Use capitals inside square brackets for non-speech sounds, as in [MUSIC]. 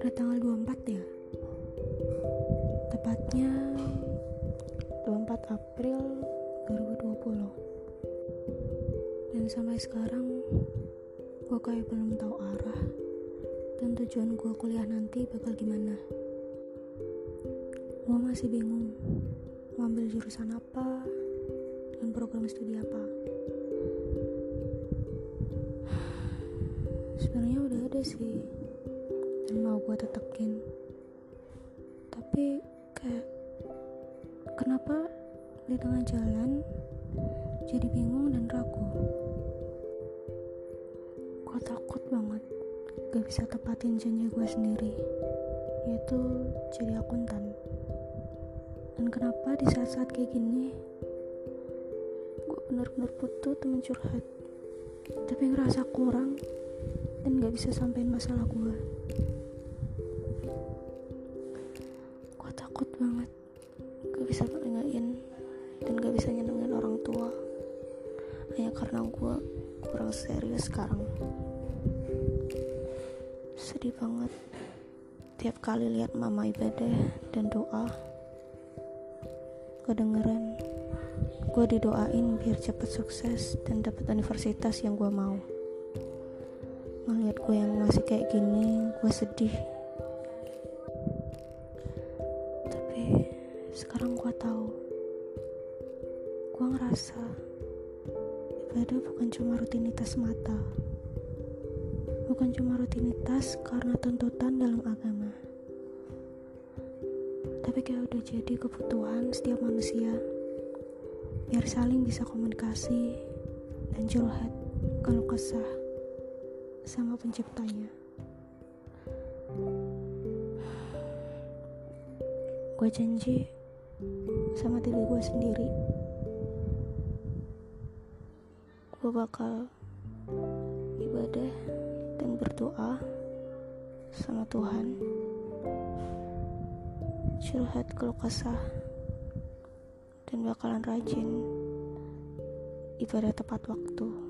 Udah tanggal 24 ya? Tepatnya 24 April 2020 Dan sampai sekarang gue kayak belum tahu arah dan tujuan gue kuliah nanti bakal gimana. Gue masih bingung mau ambil jurusan apa dan program studi apa. [SIGHS] Sebenarnya udah ada sih mau gue tetekin tapi kayak kenapa di tengah jalan jadi bingung dan ragu? Gue takut banget gak bisa tepatin janji gue sendiri yaitu jadi akuntan. Dan kenapa di saat-saat kayak gini gue bener-bener butuh temen curhat tapi ngerasa kurang dan gak bisa sampein masalah gue hanya karena gue kurang serius sekarang. Sedih banget. Tiap kali lihat mama ibadah dan doa kedengeran gue didoain biar cepet sukses dan dapat universitas yang gue mau. Ngeliat gue yang masih kayak gini gue sedih. Tapi sekarang gue tahu. Gue ngerasa ibadah bukan cuma rutinitas mata. Bukan cuma rutinitas karena tuntutan dalam agama. Tapi kayak udah jadi kebutuhan setiap manusia. Biar saling bisa komunikasi dan curhat kalau kesah sama penciptanya. Gue janji sama diri gue sendiri gue bakal ibadah dan berdoa sama Tuhan. Curhat kalau kesah dan bakalan rajin ibadah tepat waktu